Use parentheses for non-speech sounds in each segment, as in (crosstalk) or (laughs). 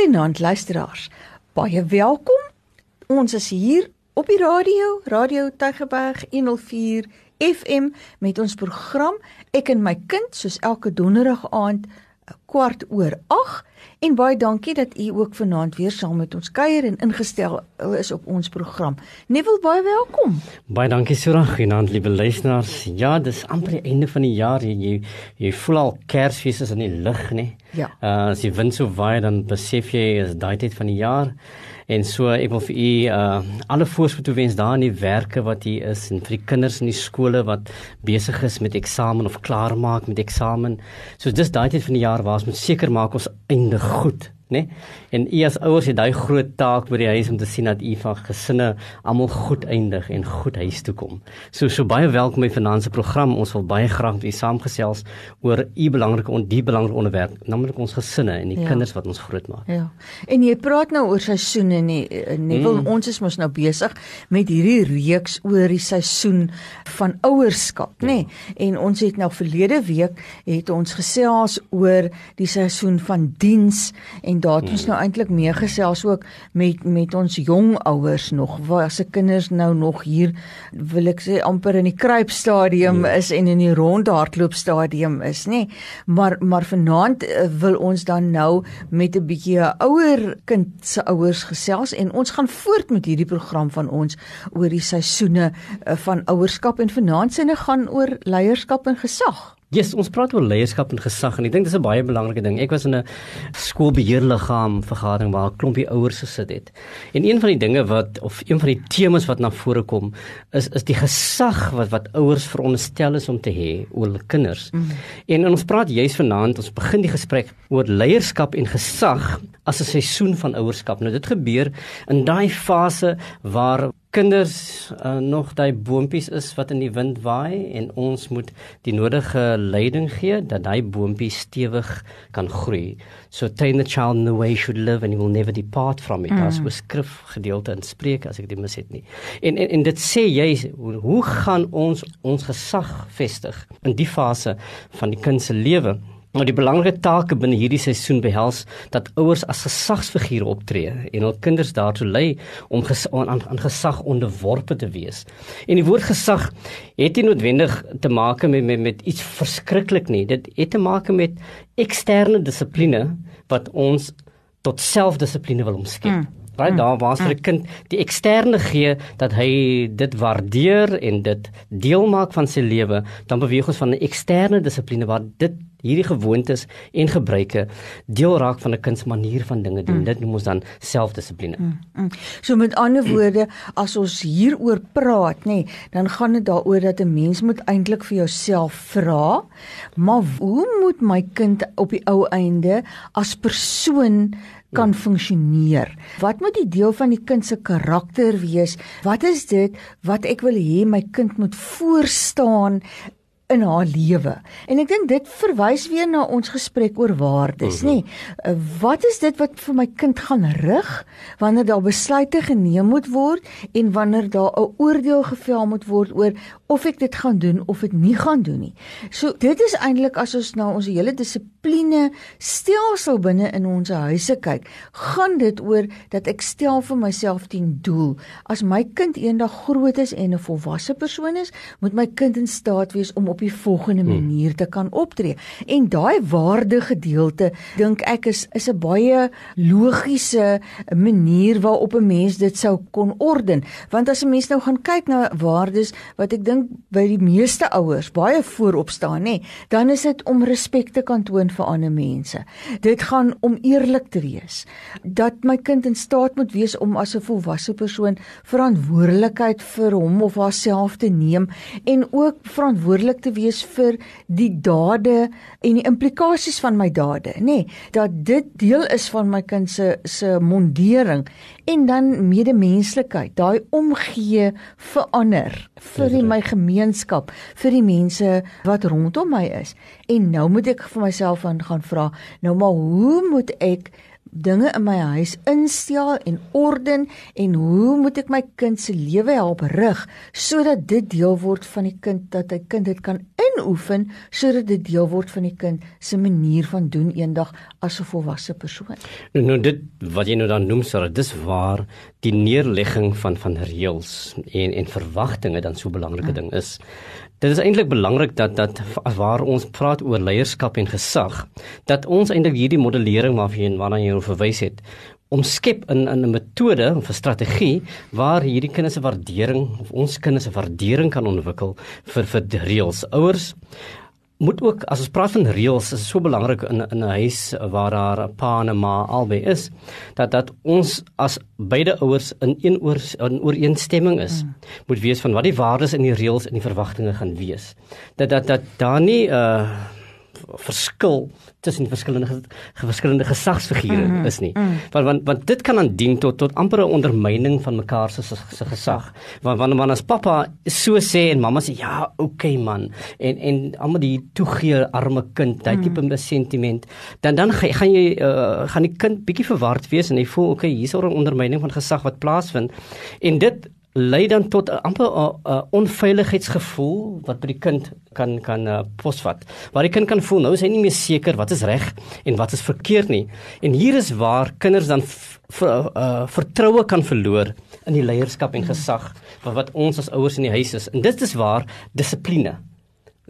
Goeienaand luisteraars. Baie welkom. Ons is hier op die radio, Radio Tygerberg 104 FM met ons program Ek en my kind soos elke donderdag aand kwart oor 8 en baie dankie dat u ook vanaand weer saam met ons kuier en ingestel is op ons program. Neville baie welkom. Baie dankie Sura, goeienaand liewe luisteraars. Ja, dis amper die einde van die jaar. Jy jy voel al Kersfees is in die lug, nê? Ja. Uh as die wind so waai dan besef jy is daai tyd van die jaar. En so ek wil vir u uh alle voorspoed toewens daar in die werke wat hier is en vir die kinders in die skole wat besig is met eksamen of klaar maak met eksamen. So dis daai tyd van die jaar waar ons moet seker maak ons eindig goed nê? Nee? En u as ouers het daai groot taak by die huis om te sien dat u van gesinne almal goed eindig en goed huis toe kom. So so baie welkom by Finansie program. Ons wil baie graag met u saamgesels oor u belangrike en die belangrike onderwerp, naamlik ons gesinne en die ja. kinders wat ons grootmaak. Ja. En jy praat nou oor seisoene nie. Nie wil mm. ons is mos nou besig met hierdie reeks oor die seisoen van ouerskap, nê? Ja. En ons het nou verlede week het ons gesels oor die seisoen van diens en daar het ons nou eintlik meegesels ook met met ons jong ouers nog. Waar se kinders nou nog hier wil ek sê amper in die kruipstadium ja. is en in die rondhardloopstadium is nê. Maar maar vanaand eh, wil ons dan nou met 'n bietjie 'n ouer kind se ouers gesels en ons gaan voort met hierdie program van ons oor die seisoene eh, van ouerskap. En vanaand sinne gaan oor leierskap en gesag Yes, ons praat oor leierskap en gesag en ek dink dis 'n baie belangrike ding. Ek was in 'n skoolbeheerliggaam vergadering waar 'n klompie ouers gesit het. En een van die dinge wat of een van die temas wat na vore kom is is die gesag wat wat ouers veronderstel is om te hê oor hulle kinders. Mm. En ons praat juis vanaand, ons begin die gesprek oor leierskap en gesag as 'n seisoen van ouerskap. Nou dit gebeur in daai fase waar kinders uh, nog daai boontjies is wat in die wind waai en ons moet die nodige leiding gee dat daai boontjies stewig kan groei. So train the child in the way he should live and he will never depart from it. Mm. As we skrif gedeelte in Spreuke as ek dit mis het nie. En en en dit sê jy hoe gaan ons ons gesag vestig in die fase van die kind se lewe? Maar die belangrike take binne hierdie seisoen behels dat ouers as gesagsfigure optree en hul kinders daartoe lei om ges aan, aan gesag onderworpe te wees. En die woord gesag het nie noodwendig te maak met, met met iets verskriklik nie. Dit het te maak met eksterne dissipline wat ons tot selfdissipline wil omskep. Mm. Right, daar was vir 'n mm. kind die eksterne gee dat hy dit waardeer en dit deel maak van sy lewe, dan beweeg ons van 'n eksterne dissipline waar dit hierdie gewoontes en gebruike deel raak van 'n kind se manier van dinge doen. Mm. Dit noem ons dan selfdissipline. Mm. Mm. So met ander woorde, as ons hieroor praat, nê, nee, dan gaan dit daaroor dat 'n mens moet eintlik vir jouself vra, maar hoe moet my kind op die ou einde as persoon kan funksioneer. Wat moet die deel van die kind se karakter wees? Wat is dit wat ek wil hê my kind moet voorstaan in haar lewe. En ek dink dit verwys weer na ons gesprek oor waardes, -hmm. nê? Wat is dit wat vir my kind gaan rig wanneer daar besluite geneem moet word en wanneer daar 'n oordeel gevel moet word oor of ek dit gaan doen of dit nie gaan doen nie. So dit is eintlik as ons na ons hele dissipline stelsel binne in ons huise kyk, gaan dit oor dat ek stel vir myself 'n doel. As my kind eendag groot is en 'n volwasse persoon is, moet my kind in staat wees om op die volgende hmm. manier te kan optree. En daai waardegedeelte dink ek is is 'n baie logiese manier waarop 'n mens dit sou kon orden. Want as 'n mens nou gaan kyk na waardes wat ek dink by die meeste ouers baie voorop staan, nê, dan is dit om respek te kan toon vir ander mense. Dit gaan om eerlik te wees. Dat my kind in staat moet wees om as 'n volwasse persoon verantwoordelikheid vir hom of haarself te neem en ook verantwoordelik te wees vir die dade en die implikasies van my dade, nê? Nee, dat dit deel is van my kind se se mondering en dan medemenslikheid, daai omgee vir ander, vir my gemeenskap, vir die mense wat rondom my is. En nou moet ek vir myself aan gaan vra, nou maar hoe moet ek dinge in my huis instel en orden en hoe moet ek my kind se lewe help rig sodat dit deel word van die kind dat hy kind dit kan inoefen sodat dit deel word van die kind se manier van doen eendag as 'n volwasse persoon. Nou, nou dit wat jy nou dan noem sê, dis waar die neerlegging van van reëls en en verwagtinge dan so 'n belangrike mm. ding is. Dit is eintlik belangrik dat dat waar ons praat oor leierskap en gesag, dat ons eintlik hierdie modellering waarheen waarna jy nou verwys het, omskep in in 'n metode of 'n strategie waar hierdie kinders se waardering of ons kinders se waardering kan ontwikkel vir vir reëls. Ouers moet ook as ons praat van reëls is so belangrik in in 'n huis waar daar 'n pa en 'n ma albei is dat dat ons as beide ouers in een oor in ooreenstemming is mm. moet wees van wat die waardes in die reëls en die verwagtinge gaan wees dat dat dat daar nie 'n uh, verskil tussen verskillende verskillende gesagsfigure mm -hmm. is nie. Mm. Want want want dit kan aan dien tot tot amper 'n ondermyning van mekaar se se gesag. Want wanneer man as pappa so sê en mamma sê ja, okay man en en almal die toegee arme kind, daai mm. tipe sentiment, dan dan gaan, gaan jy uh, gaan die kind bietjie verward wees en hy voel okay, hier's 'n ondermyning van gesag wat plaasvind. En dit lei dan tot 'n amper 'n onveiligheidsgevoel wat by die kind kan kan uh, posvat. Waar die kind kan voel nou is hy nie meer seker wat is reg en wat is verkeerd nie. En hier is waar kinders dan uh, vertroue kan verloor in die leierskap en gesag wat wat ons as ouers in die huis is. En dit is waar dissipline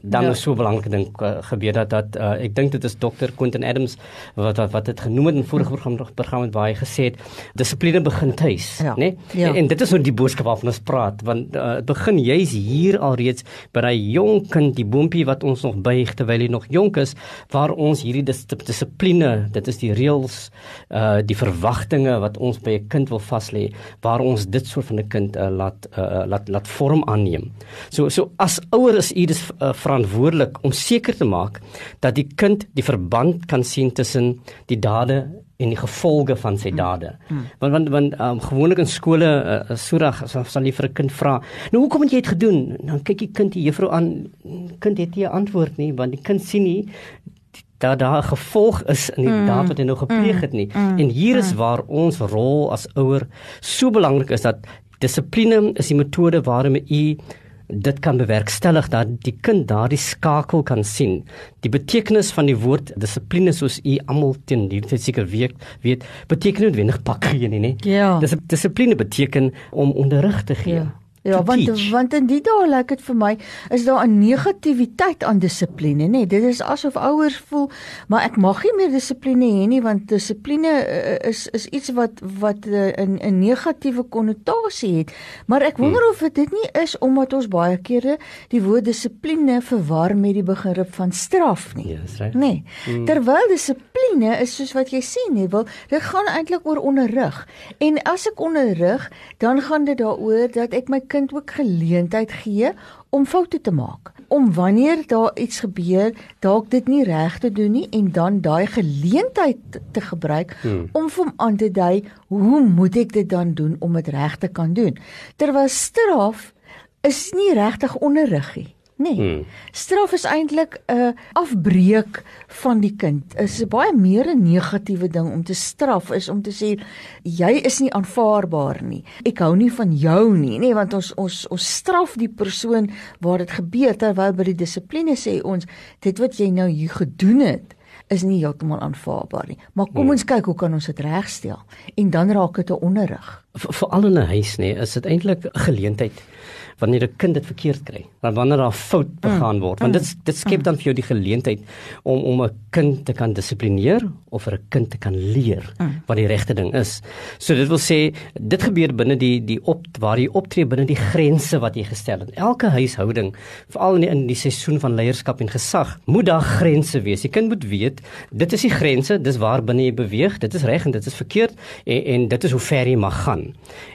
dan ja. is so 'n belangrike ding uh, gebeur dat dat uh, ek dink dit is dokter Quentin Adams wat wat wat dit genoem het in vorige program program het waar hy gesê het dissipline begin tuis ja. nê nee? ja. en, en dit is hoe die boodskap waarvan ons praat want uh, begin jy's hier alreeds by daai jong kind die boontjie wat ons nog buig terwyl hy nog jonk is waar ons hierdie dis, dissipline dit is die reëls uh, die verwagtinge wat ons by 'n kind wil vas lê waar ons dit soort van 'n kind uh, laat uh, laat laat vorm aanneem so so as ouer is u dis uh, verantwoordelik om seker te maak dat die kind die verband kan sien tussen die dade en die gevolge van sy dade. Mm. Want want want um, gewoonlik in skole uh, soorag sal, sal jy vir 'n kind vra, "Nou hoekom het jy dit gedoen?" Dan kyk die kind die juffrou aan, kind het nie 'n antwoord nie, want die kind sien nie dat daar 'n gevolg is in die mm. daad wat hy nou gepleeg het nie. Mm. En hier is mm. waar ons rol as ouer so belangrik is dat dissipline is die metode waarmee u dit kan bewerkstellig dat die kind daardie skakel kan sien. Die betekenis van die woord dissipline soos u almal teen die seker weet, weet beteken nie wenig pak gee nie, nee. Ja. Dis dissipline beteken om onderrig te gee. Ja. Ja, want teach. want in die dae lyk dit vir my is daar 'n negativiteit aan dissipline, nê? Dit is asof ouers voel, maar ek mag nie meer dissipline hê nie want dissipline uh, is is iets wat wat 'n uh, 'n negatiewe konnotasie het. Maar ek wonder hmm. of dit nie is omdat ons baie kere die woord dissipline verwar met die begrip van straf nie. Ja, dis reg. Nee. Hmm. Terwyl dissipline is soos wat jy sê, nee, wil dit gaan eintlik oor onderrig. En as ek onderrig, dan gaan dit daaroor dat ek my kind ook geleentheid gee om foute te maak. Om wanneer daar iets gebeur, dalk dit nie reg te doen nie en dan daai geleentheid te gebruik hmm. om vir hom aan te dui, hoe moet ek dit dan doen om dit reg te kan doen? Terwyl straf is nie regtig onderrig nie. Nee. Hmm. Straf is eintlik 'n afbreek van die kind. Is baie meer 'n negatiewe ding om te straf is om te sê jy is nie aanvaarbaar nie. Ek hou nie van jou nie, nê, nee, want ons ons ons straf die persoon waar dit gebeur terwyl by die dissipline sê ons dit wat jy nou hier gedoen het is nie heeltemal aanvaarbaar nie. Maar kom hmm. ons kyk hoe kan ons dit regstel? En dan raak dit 'n onderrig. Veral in 'n huis nê, is dit eintlik 'n geleentheid wanneer 'n kind dit verkeerd kry. Wanneer daar fout mm. begaan mm. word, want dit dit skep mm. dan vir jou die geleentheid om om 'n kind te kan dissiplineer of vir 'n kind te kan leer mm. wat die regte ding is. So dit wil sê dit gebeur binne die die op waar jy optree binne die grense wat jy gestel het. Elke huishouding, veral in die, in die seisoen van leierskap en gesag, moet daar grense wees. Die kind moet weet dit is die grense, dis waar binne jy beweeg, dit is reg en dit is verkeerd en, en dit is hoe ver jy mag gaan.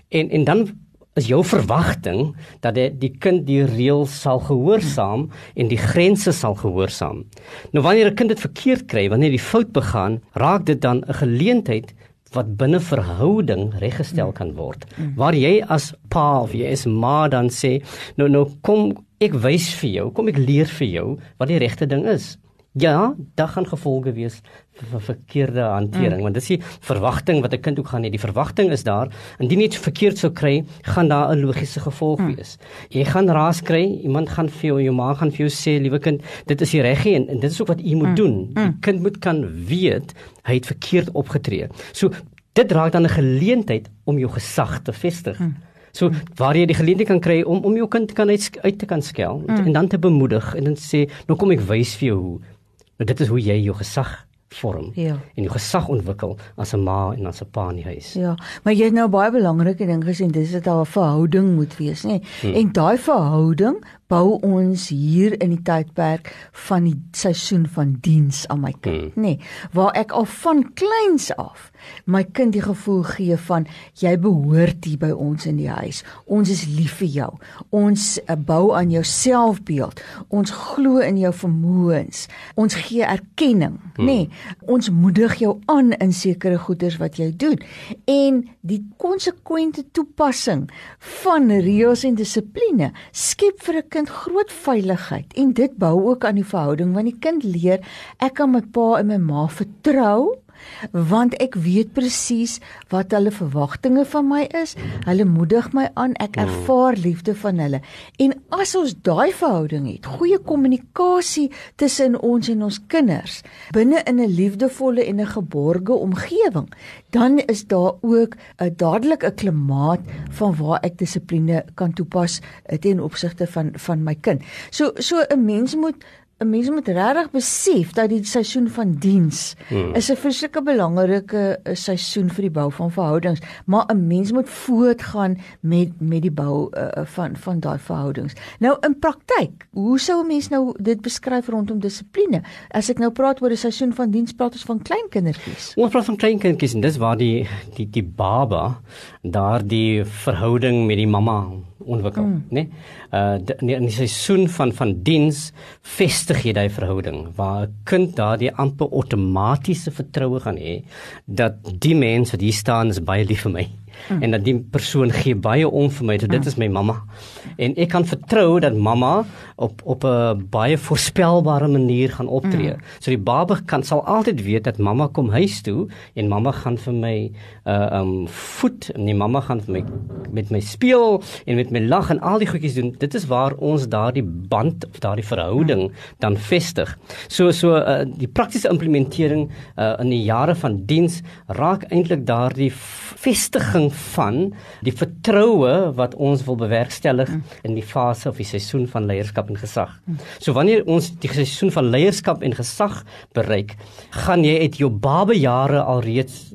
En en dan is jou verwagting dat die, die kind die reëls sal gehoorsaam en die grense sal gehoorsaam. Nou wanneer 'n kind dit verkeerd kry, wanneer hy fout begaan, raak dit dan 'n geleentheid wat binne verhouding reggestel kan word. Waar jy as pa of jy is ma dan sê, nou nou kom ek wys vir jou, kom ek leer vir jou wat die regte ding is. Ja, daar gaan gevolge wees vir, vir verkeerde hantering, mm. want dis die verwagting wat 'n kind ook gaan hê. Die verwagting is daar, indien jy dit verkeerd sou kry, gaan daar 'n logiese gevolg mm. wees. Jy gaan raas kry, iemand gaan vir jou, jou ma gaan vir jou sê, liewe kind, dit is die reg en, en dit is ook wat jy moet mm. doen. Die mm. kind moet kan weet hy het verkeerd opgetree. So dit raak dan 'n geleentheid om jou gesag te vestig. Mm. So waar jy die geleentheid kan kry om om jou kind kan uit, uit te kan skel mm. en dan te bemoedig en dan sê nou kom ek wys vir jou hoe. Nou dit is hoe jy jou gesag vorm ja. en jou gesag ontwikkel as 'n ma en as 'n pa in die huis. Ja, maar jy het nou baie belangrike ding gesê, dis dat daar 'n verhouding moet wees, nê? Hmm. En daai verhouding bou ons hier in die tydperk van die seisoen van diens aan my kind, hmm. nê? Waar ek al van kleins af my kind die gevoel gee van jy behoort hier by ons in die huis. Ons is lief vir jou. Ons uh, bou aan jou selfbeeld. Ons glo in jou vermoëns. Ons gee erkenning, hmm. nê? Nee, ons moedig jou aan in sekere goeders wat jy doen. En die konsekwente toepassing van reëls en dissipline skep vir 'n kind groot veiligheid en dit bou ook aan die verhouding want die kind leer ek kan my pa en my ma vertrou want ek weet presies wat hulle verwagtinge van my is. Hulle moedig my aan, ek mm. ervaar liefde van hulle. En as ons daai verhouding het, goeie kommunikasie tussen ons en ons kinders, binne in 'n liefdevolle en 'n geborge omgewing, dan is daar ook 'n dadelik 'n klimaat van waar ek dissipline kan toepas eh, ten opsigte van van my kind. So so 'n mens moet 'n mens moet regtig besef dat die seisoen van diens hmm. is 'n verskriklike belangrike eh, seisoen vir die bou van verhoudings, maar 'n mens moet voortgaan met met die bou uh, van van daai verhoudings. Nou in praktyk, hoe sou 'n mens nou dit beskryf rondom dissipline? As ek nou praat oor 'n seisoen van diens, praat ons van klein kindertjies. Ons praat van klein kindertjies en dis waar die die die baba daardie verhouding met die mamma ontwikkel, mm. né? Nee? Uh in die seisoen van van diens vestig jy daai verhouding waar 'n kind daardie amper outomatiese vertroue gaan hê dat die mens wat hier staan is baie lief vir my. Mm. En dat die persoon gee baie om vir my. So dit mm. is my mamma. En ek kan vertrou dat mamma op op 'n baie voorspelbare manier gaan optree. Mm. So die baba kan sal altyd weet dat mamma kom huis toe en mamma gaan vir my uh um voet en die mamma gaan vir my met my speel en met my lag en al die goedjies doen. Dit is waar ons daardie band of daardie verhouding mm. dan vestig. So so uh, die praktiese implementering uh in die jare van diens raak eintlik daardie vestiging van die vertroue wat ons wil bewerkstellig mm. in die fase of die seisoen van leierskap en gesag. So wanneer ons die seisoen van leierskap en gesag bereik, gaan jy uit jou babejare alreeds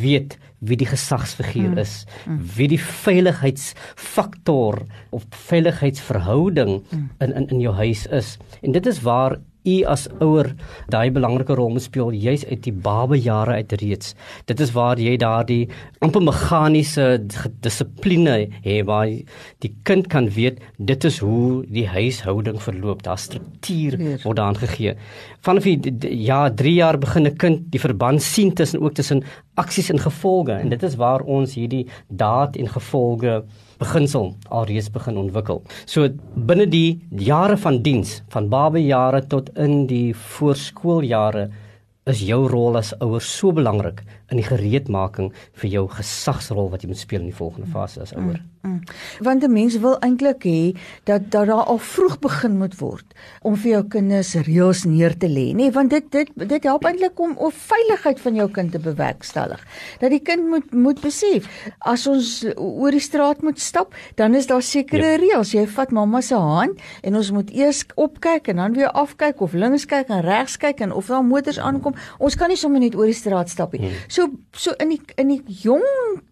weet wie die gesagsfiguur mm. is, mm. wie die veiligheidsfaktor of veiligheidsverhouding in in in jou huis is. En dit is waar u as ouer daai belangrike rol moet speel juis uit die babejare uit reeds. Dit is waar jy daardie amper meganiese dissipline het waar die kind kan weet dit is hoe die huishouding verloop. Daar struktuur word daan gegee. Vanaf die ja 3 jaar begin 'n kind die verband sien tussen ook tussen aksies en gevolge en dit is waar ons hierdie daad en gevolge beginsel alreeds begin ontwikkel. So binne die jare van diens, van babejare tot in die voorskooljare is jou rol as ouer so belangrik in die gereedmaking vir jou gesagsrol wat jy moet speel in die volgende fase as ouer. Mm. Mm. Want die mense wil eintlik hê dat dat daar al vroeg begin moet word om vir jou kinders reëls neer te lê, nê? Nee, want dit dit dit help eintlik om om veiligheid van jou kind te bewerkstellig. Dat die kind moet moet besef as ons oor die straat moet stap, dan is daar sekere ja. reëls. Jy vat mamma se hand en ons moet eers opkyk en dan weer afkyk of links kyk en regs kyk en of daar motors aankom. Ons kan nie sommer net oor die straat stap nie. Hmm. So so in die in die jong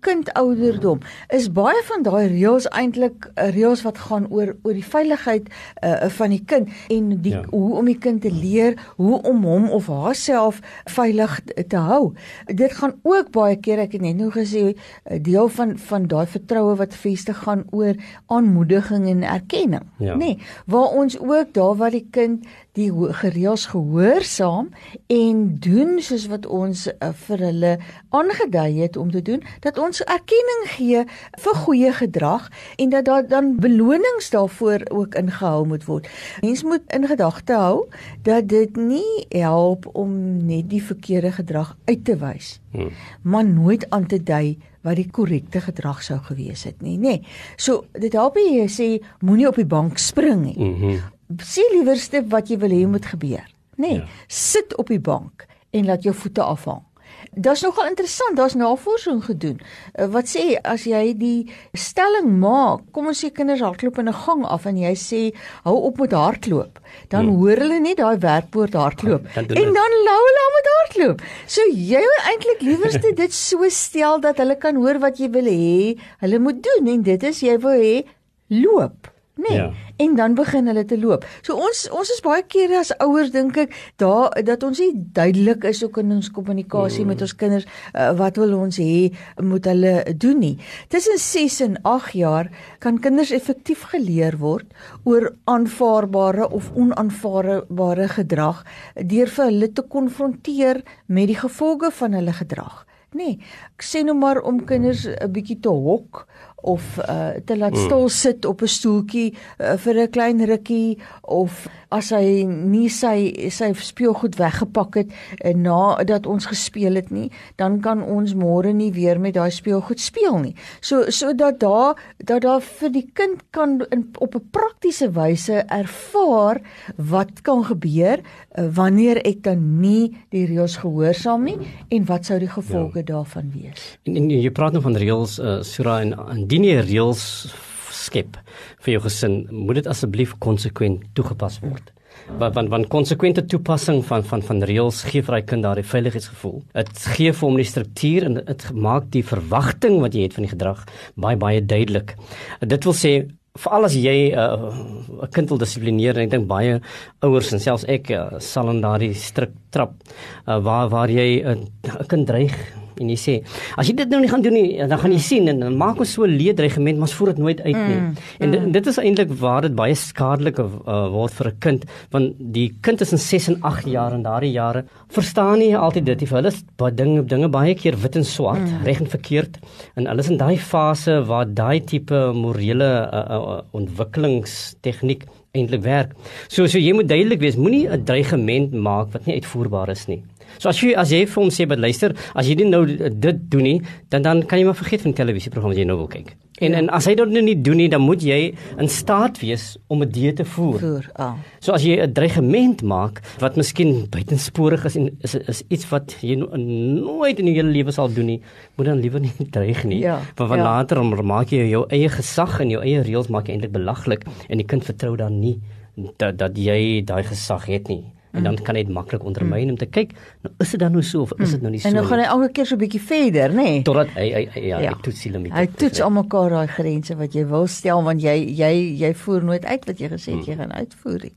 kind ouderdom is baie van daai reëls eintlik eh, reëls wat gaan oor oor die veiligheid uh, van die kind en die ja. hoe om die kind te leer hoe om hom of haarself veilig te hou. Dit gaan ook baie keer ek het net nou gesê deel van van daai vertroue wat vestig gaan oor aanmoediging en erkenning, ja. nê? Nee, waar ons ook daar waar die kind die gereels gehoorsaam en doen soos wat ons uh, vir hulle aangedui het om te doen dat ons ons erkenning gee vir goeie gedrag en dat daar dan belonings daarvoor ook ingehou moet word. Mens moet in gedagte hou dat dit nie help om net die verkeerde gedrag uit te wys, hmm. maar nooit aan te dui wat die korrekte gedrag sou gewees het nie, nê. Nee. So dit help jy sê moenie op die bank spring nie. Mm -hmm. Sê liewerste wat jy wil hê moet gebeur, nê. Nee. Ja. Sit op die bank en laat jou voete afhang. Dit's nogal interessant, daar's navorsing gedoen. Uh, wat sê as jy die stelling maak, kom ons sê kinders hardloop in 'n gang af en jy sê hou op met hardloop, dan hmm. hoor hulle net daai werkwoord hardloop dan en dan lou hulle met hardloop. So jy wil eintlik liewerste (laughs) dit so stel dat hulle kan hoor wat jy wil hê hulle moet doen en dit is jy wil hê loop. Nee. Ja. En dan begin hulle te loop. So ons ons is baie kere as ouers dink ek daar dat ons nie duidelik is ook in ons kommunikasie mm. met ons kinders uh, wat wil ons hê moet hulle doen nie. Tussen 6 en 8 jaar kan kinders effektief geleer word oor aanvaarbare of onaanvaarbare gedrag deur vir hulle te konfronteer met die gevolge van hulle gedrag. Nee, ek sê nou maar om kinders 'n bietjie te hok of uh, te laat hmm. stil sit op 'n stoeltjie uh, vir 'n klein rukkie of as hy nie sy sy speelgoed weggepak het uh, nadat ons gespeel het nie, dan kan ons môre nie weer met daai speelgoed speel nie. So sodat daar dat daar vir die kind kan in, op 'n praktiese wyse ervaar wat kan gebeur uh, wanneer ek dan nie die reëls gehoorsaam nie en wat sou die gevolge ja. daarvan wees. En, en jy praat nou van reëls uh, Surah en indien jy reëls skep vir jou gesin, moet dit asseblief konsekwent toegepas word. Want want want konsekwente toepassing van van van reëls gee vir hy kind daardie veiligheidsgevoel. Dit gee vir hom die struktuur en dit maak die verwagting wat jy het van die gedrag baie baie duidelik. Dit wil sê veral as jy uh, 'n uh, kind wil dissiplineer en ek dink baie ouers en selfs ek uh, sal in daardie strik trap uh, waar waar jy 'n uh, kind dreig en jy sê as jy dit nou nie gaan doen nie dan gaan jy sien en dan maak ons so 'n leedreigement maar voer dit nooit uit nie. Mm, en dit, mm. dit is eintlik waar dit baie skadelik uh, word vir 'n kind want die kind is in 6 en 8 jaar en daardie jare verstaan nie altyd dit nie. Vir hulle is baie dinge dinge baie keer wit en swart, mm. reg en verkeerd en alles in daai fase waar daai tipe morele uh, uh, ontwikkelingstegniek eintlik werk. So so jy moet duidelik wees, moenie 'n dreigement maak wat nie uitvoerbaar is nie. So as jy as jy vir hom sê, "Maar luister, as jy nie nou dit doen nie, dan dan kan jy maar vergeet van televisieprogram wat jy nou wil kyk." En ja. en as hy dit nou nie doen nie, dan moet jy in staat wees om 'n dieet te voer. Voer, ah. So as jy 'n dreigement maak wat miskien buitensporig is en is is iets wat jy no, nooit in jou hele lewe sal doen nie, moet dan liewer nie (laughs) dreig nie. Ja. Want van ja. later om maak jy jou eie gesag en jou eie reëls maak jy eintlik belaglik en die kind vertrou dan nie dat dat jy daai gesag het nie en dan kan hy dit maklik ondermyn mm. om te kyk nou is dit dan nou so of is dit nou nie so en nou gaan hy elke keer so 'n bietjie verder nê nee? totdat hy, hy, hy ja, ja. hy toets die limite hy toets almekaar daai grense wat jy wil stel want jy jy jy voer nooit uit wat jy gesê het mm. jy gaan uitvoer nie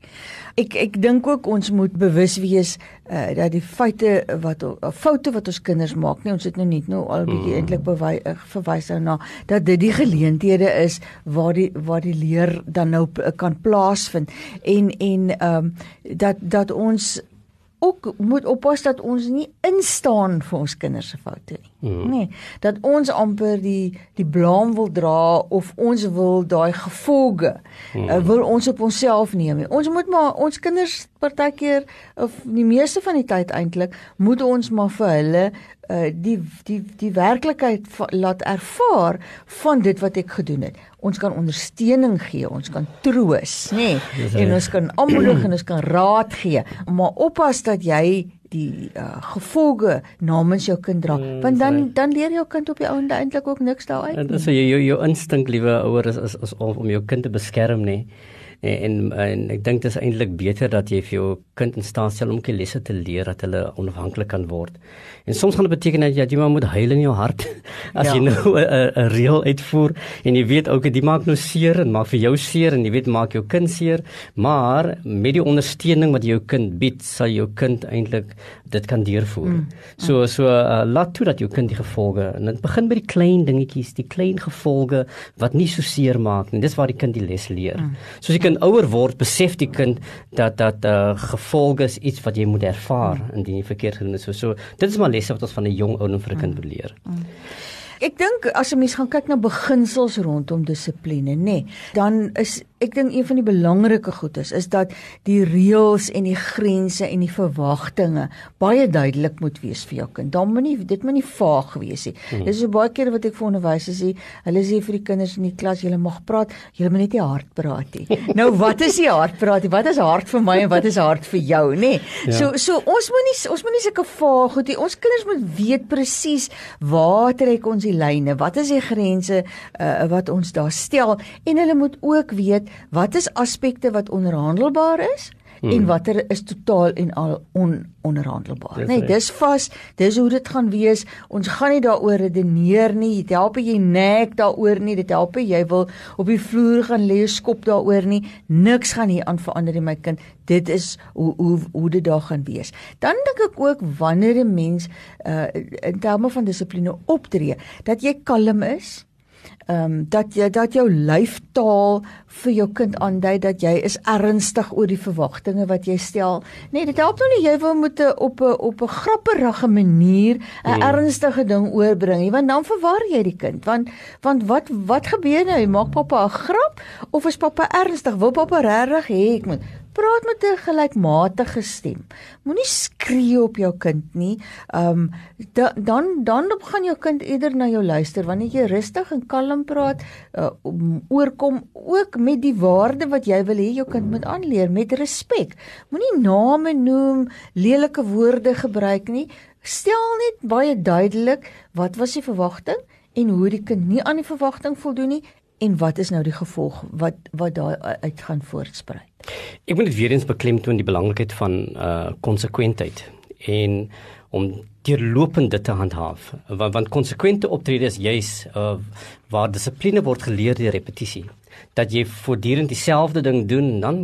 ek ek dink ook ons moet bewus wees uh, dat die feite wat uh, foute wat ons kinders maak nie ons het nou net nou al bietjie mm. eintlik bewys uh, verwys nou na dat dit die geleenthede is waar die waar die leer dan nou kan plaasvind en en ehm um, dat dat ons ook moet oppas dat ons nie instaan vir ons kinders se foute nie. Mm. Nee, dat ons amper die die blame wil dra of ons wil daai gevolge mm. uh, wil ons op onsself neem. Ons moet maar ons kinders partykeer of die meeste van die tyd eintlik moet ons maar vir hulle uh, die die die werklikheid laat ervaar van dit wat ek gedoen het. Ons kan ondersteuning gee, ons kan troos, nê? Nee, en ons kan aanmoedig en ons kan raad gee, maar oppas dat jy die uh, gevolge namens jou kind dra mm, want dan right. dan leer jou kind op die ouende eintlik ook niks daaruit. Dit is jou jou, jou instink liewe ouer is, is is om om jou kind te beskerm nê. En, en en ek dink dit is eintlik beter dat jy vir jou kind in staat stel om lesse te leer dat hulle onafhanklik kan word. En soms gaan dit beteken dat jy jy moet huil in jou hart (laughs) as ja. jy nou 'n reël uitvoer en jy weet ook dit maak nou seer en maak vir jou seer en jy weet maak jou kind seer, maar met die ondersteuning wat jy jou kind bied, sal jou kind eintlik dit kan deurvoer. Mm. So so uh, laat toe dat jou kind die gevolge en dit begin by die klein dingetjies, die klein gevolge wat nie so seer maak nie. Dis waar die kind die les leer. Mm. Soos die kind ouer word, besef die kind dat dat uh, gevolge is iets wat jy moet ervaar mm. indien jy verkeerd gedoen het. So so dit is maar lesse wat ons van 'n jong ou en vir 'n kind moet leer. Mm. Ek dink as 'n mens gaan kyk na beginsels rondom dissipline, nê, nee, dan is ek dink een van die belangrike goed is is dat die reëls en die grense en die verwagtinge baie duidelik moet wees vir jou kind. Dan moet nie dit moet nie vaag wees nie. Hmm. Dis so baie keer wat ek vir onderwysers sê, hulle sê vir die kinders in die klas, julle mag praat, julle moet net nie hard praat nie. (laughs) nou wat is die hard praat? Wat is hard vir my en wat is hard vir jou, nê? Ja. So so ons moet nie ons moet nie sulke vaag goed nie. Ons kinders moet weet presies waar trek ons die lyne, wat is die grense uh, wat ons daar stel en hulle moet ook weet wat is aspekte wat onderhandelbaar is hmm. en watter is totaal en al ononderhandelbaar. Nee, right. dis vas, dis hoe dit gaan wees. Ons gaan nie daaroor redeneer nie. Dit help jy nek daaroor nie. Dit help jy wil op die vloer gaan lê skop daaroor nie. Niks gaan hier aan verander in my kind. Dit is hoe hoe hoe dit daar gaan wees. Dan dink ek ook wanneer 'n mens uh in terme van dissipline optree, dat jy kalm is ehm um, dat jy dat jou lyftaal vir jou kind aandui dat jy is ernstig oor die verwagtinge wat jy stel. Nee, dit help nou nie jy wil moet op 'n op 'n grapperige manier 'n hmm. ernstige ding oorbring nie, want dan verwar jy die kind. Want want wat wat gebeur nou? Maak pappa 'n grap of is pappa ernstig? Wil pappa regtig hê ek moet praat met 'n gelykmatige stem. Moenie skree op jou kind nie. Ehm um, da, dan dan gaan jou kind eerder na jou luister wanneer jy rustig en kalm praat, uh, oorkom ook met die waarde wat jy wil hê jou kind moet aanleer met respek. Moenie name noem, lelike woorde gebruik nie. Stel net baie duidelik wat was die verwagting en hoe die kind nie aan die verwagting voldoen nie en wat is nou die gevolg wat wat daar uit gaan voortspruit. Ek wil net weer eens beklemtoon die belangrikheid van uh konsekwentheid en om deurlopend dit te handhaaf. Want, want konsekwente optrede is juis uh waar dissipline word geleer deur repetisie. Dat jy voortdurend dieselfde ding doen, dan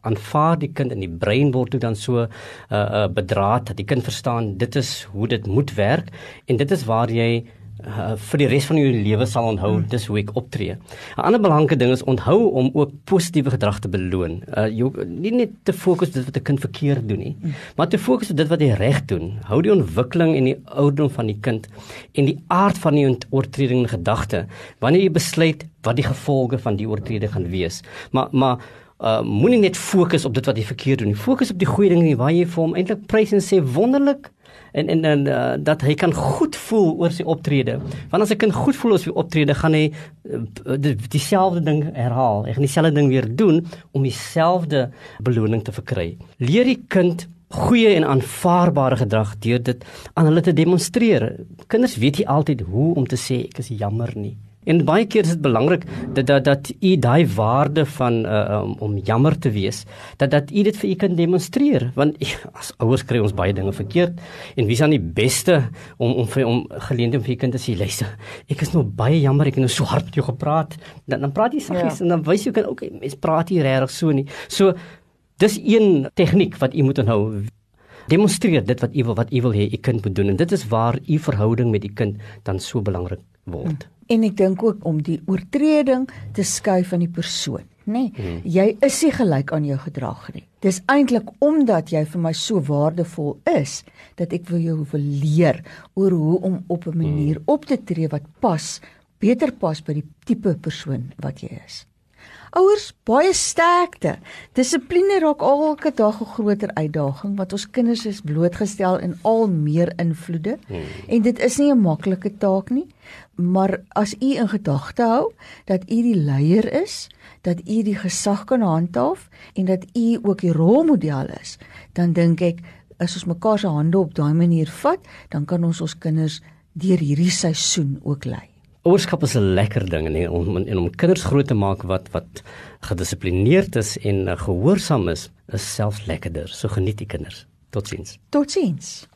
aanvaar die kind in die brein word dit dan so uh uh bedraad dat die kind verstaan dit is hoe dit moet werk en dit is waar jy uh, vir die res van jou lewe sal onthou hmm. dis hoe ek optree. 'n Ander belangrike ding is onthou om ook positiewe gedrag te beloon. Uh jy nie net te fokus dit wat 'n kind verkeerd doen nie, hmm. maar te fokus op dit wat hy reg doen. Hou die ontwikkeling en die ouderdom van die kind en die aard van die oortreding in gedagte wanneer jy besluit wat die gevolge van die oortreding gaan wees. Maar maar uh moenie net fokus op dit wat hy verkeerd doen nie. Fokus op die goeie dinge waar jy vir hom eintlik prys en sê wonderlik en en en uh, dat hy kan goed voel oor sy optrede. Want as 'n kind goed voel oor sy optrede, gaan hy uh, dieselfde ding herhaal. Hy gaan dieselfde ding weer doen om dieselfde beloning te verkry. Leer die kind goeie en aanvaarbare gedrag deur dit aan hulle te demonstreer. Kinders weet nie altyd hoe om te sê ek is jammer nie. En baie keer is dit belangrik dat dat dat u daai waarde van uh, um, om jammer te wees, dat dat u dit vir u kan demonstreer, want as ouers kry ons baie dinge verkeerd en wie is dan die beste om om vir om geleentheid vir u kind te sê, luister, ek is nou baie jammer, ek het nou so hard met jou gepraat. Dan dan praat jy saggies ja. en dan wys jy kan ook okay, mens praat hier regtig so nie. So dis een tegniek wat u moet onthou demonstreer dit wat u wil wat u wil hê u kind moet doen en dit is waar u verhouding met die kind dan so belangrik word. Hmm en ek dink ook om die oortreding te skuif aan die persoon, nê? Nee, hmm. Jy is nie gelyk aan jou gedrag nie. Dis eintlik omdat jy vir my so waardevol is dat ek wil jou wil leer oor hoe om op 'n manier hmm. op te tree wat pas, beter pas by die tipe persoon wat jy is. Ouers, baie sterkte. Dissipline raak elke dag 'n groter uitdaging want ons kinders is blootgestel aan al meer invloede hmm. en dit is nie 'n maklike taak nie. Maar as u in gedagte hou dat u die leier is, dat u die gesag kan handhaaf en dat u ook die rolmodel is, dan dink ek as ons mekaar se hande op daai manier vat, dan kan ons ons kinders deur hierdie seisoen ook lei. Ouerskap is 'n lekker ding en om en om kinders groot te maak wat wat gedissiplineerd is en uh, gehoorsaam is, is selfs lekkerder. So geniet die kinders. Totsiens. Totsiens.